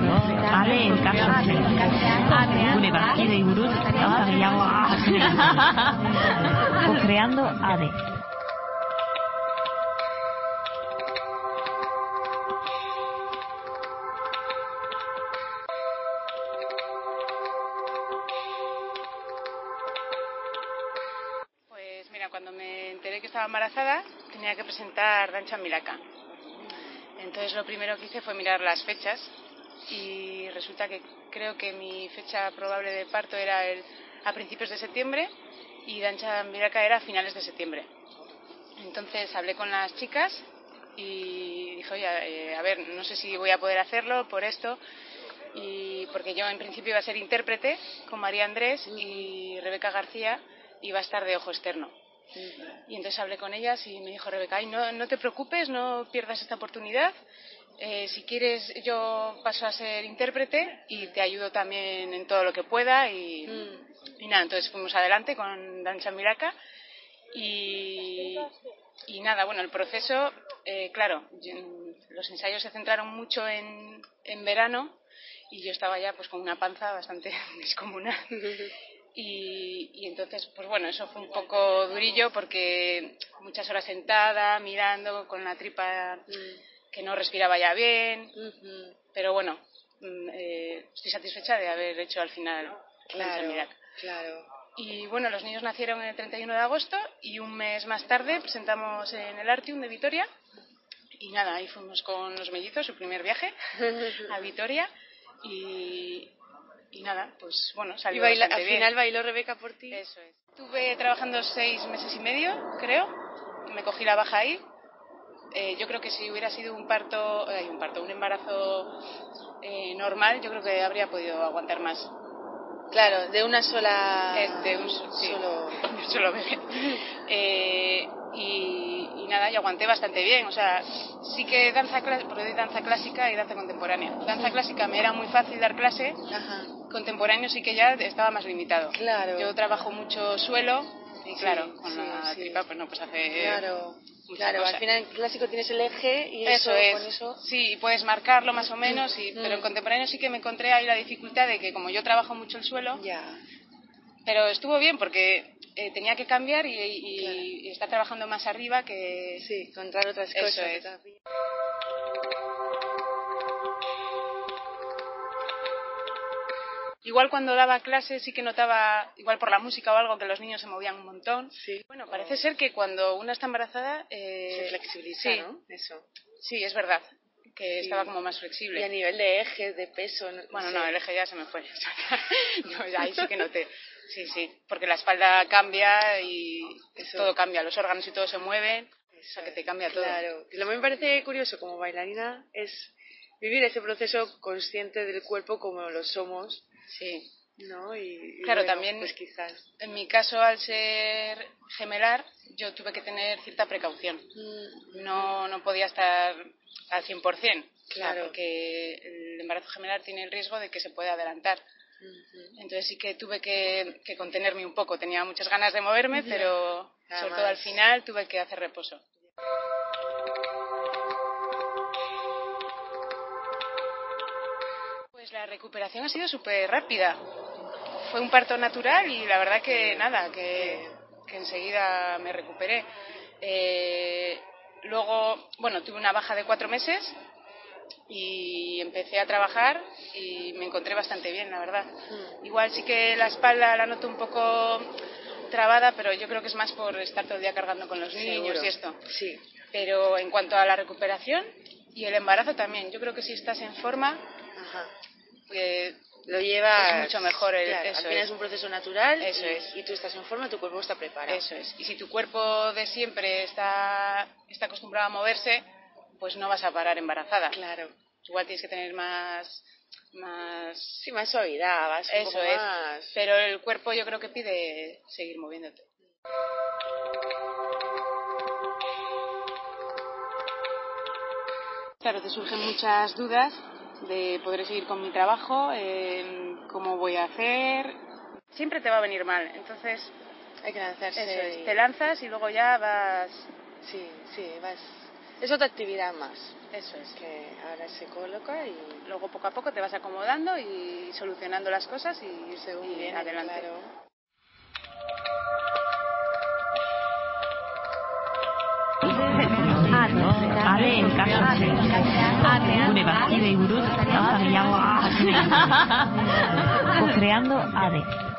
ade elkartatzen. Gure bazkidei buruz gauza gehiago Co-creando ADE. Pues mira, cuando me enteré que estaba embarazada tenía que presentar Dancha Milaka. Entonces lo primero que hice fue mirar las fechas y resulta que creo que mi fecha probable de parto era el, a principios de septiembre y Dancha Milaka era a finales de septiembre. Entonces hablé con las chicas y dije, oye, eh, a ver, no sé si voy a poder hacerlo por esto, y porque yo en principio iba a ser intérprete con María Andrés y Rebeca García iba a estar de ojo externo. Y entonces hablé con ellas y me dijo Rebeca, Ay, no, no te preocupes, no pierdas esta oportunidad. Eh, si quieres, yo paso a ser intérprete y te ayudo también en todo lo que pueda. Y, y nada, entonces fuimos adelante con Dancha Miraca. Y, y nada, bueno, el proceso, eh, claro, yo- los ensayos se centraron mucho en, en verano y yo estaba ya pues con una panza bastante descomunal. Y, y entonces, pues bueno, eso fue un poco durillo porque muchas horas sentada, mirando, con la tripa que no respiraba ya bien. Pero bueno, mm, eh, estoy satisfecha de haber hecho al final Claro, Mirac. claro. Y bueno, los niños nacieron el 31 de agosto y un mes más tarde presentamos en el Artium de Vitoria. Y nada, ahí fuimos con los mellizos, su primer viaje a Vitoria. Y, y nada, pues bueno, Y salió baila- bastante al bien. final bailó Rebeca por ti. Eso es. Estuve trabajando seis meses y medio, creo. Me cogí la baja ahí. Eh, yo creo que si hubiera sido un parto, eh, un parto, un embarazo eh, normal, yo creo que habría podido aguantar más. Claro, de una sola. Eh, de un sí, solo. de un solo bebé. Eh, y, y nada, y aguanté bastante bien. O sea, sí que danza clásica, porque doy danza clásica y danza contemporánea. Danza clásica me era muy fácil dar clase, Ajá. contemporáneo sí que ya estaba más limitado. Claro. Yo trabajo mucho suelo y Sí, claro, con sí, la sí. tripa pues no, pues hace Claro. Mucha Claro, cosa. al final en clásico tienes el eje y Eso eso, es, con eso. sí, puedes marcarlo más o menos, y, pero en Mm. contemporáneo sí que me encontré ahí la dificultad de que como yo trabajo mucho el suelo, Ya. pero estuvo bien porque eh, tenía que cambiar y, y- y estar trabajando más arriba que... Sí, encontrar otras Eso cosas. es. Igual cuando daba clases sí que notaba, igual por la música o algo, que los niños se movían un montón. Sí. Bueno, parece ser que cuando una está embarazada... eh, Se flexibiliza, sí, ¿no? Eso. Sí, es verdad, que Sí. estaba como más flexible. Y a nivel de eje, de peso. No, Bueno, sé. no, el eje ya se me fue. no, ya ahí sí que noté. Sí, sí, porque la espalda cambia y Eso. todo cambia, los órganos y todo se mueven, o Eso sea que te cambia todo. Claro. Lo que me parece curioso como bailarina es vivir ese proceso consciente del cuerpo como lo somos, Sí. ¿no? Y, y Claro, bueno, también- Pues quizás. En mi caso, al ser gemelar, yo tuve que tener cierta precaución. No, no podía estar al 100%, o sea, Claro. porque el embarazo gemelar tiene el riesgo de que se pueda adelantar. Entonces sí que tuve que, que contenerme un poco. Tenía muchas ganas de moverme, pero sobre todo al final tuve que hacer reposo. La recuperación ha sido súper rápida. Fue un parto natural y la verdad que nada, que, que enseguida me recuperé. Eh, luego, bueno, tuve una baja de cuatro meses y empecé a trabajar y me encontré bastante bien, la verdad. Igual sí que la espalda la noto un poco trabada, pero yo creo que es más por estar todo el día cargando con los niños y esto. Sí. Pero en cuanto a la recuperación y el embarazo también, yo creo que si estás en forma, Ajá. Eh, Lo llevas. Es mucho mejor el- claro, eso al final es. es un proceso natural. Eso y, es. Y tú estás en forma, tu cuerpo está preparado. eso es. Y si tu cuerpo de siempre está, está acostumbrado a moverse, pues no vas a parar embarazada. Claro. Igual tienes que tener más... más Sí, más suavidad, vas un Eso poco es. más. Pero el cuerpo yo creo que pide seguir moviéndote. Claro, te surgen muchas dudas de podré seguir con mi trabajo, eh, cómo voy a hacer. Siempre te va a venir mal, entonces Hay que lanzarse. eso es, te lanzas y luego ya vas. Sí, sí, vas. es otra actividad más. Eso es. Que ahora se coloca y Luego poco a poco te vas acomodando y solucionando las cosas y según y viene, adelante. claro. Ade elkartasuna. Gure bazkideei buruz gauza gehiago. Co-creando ADE.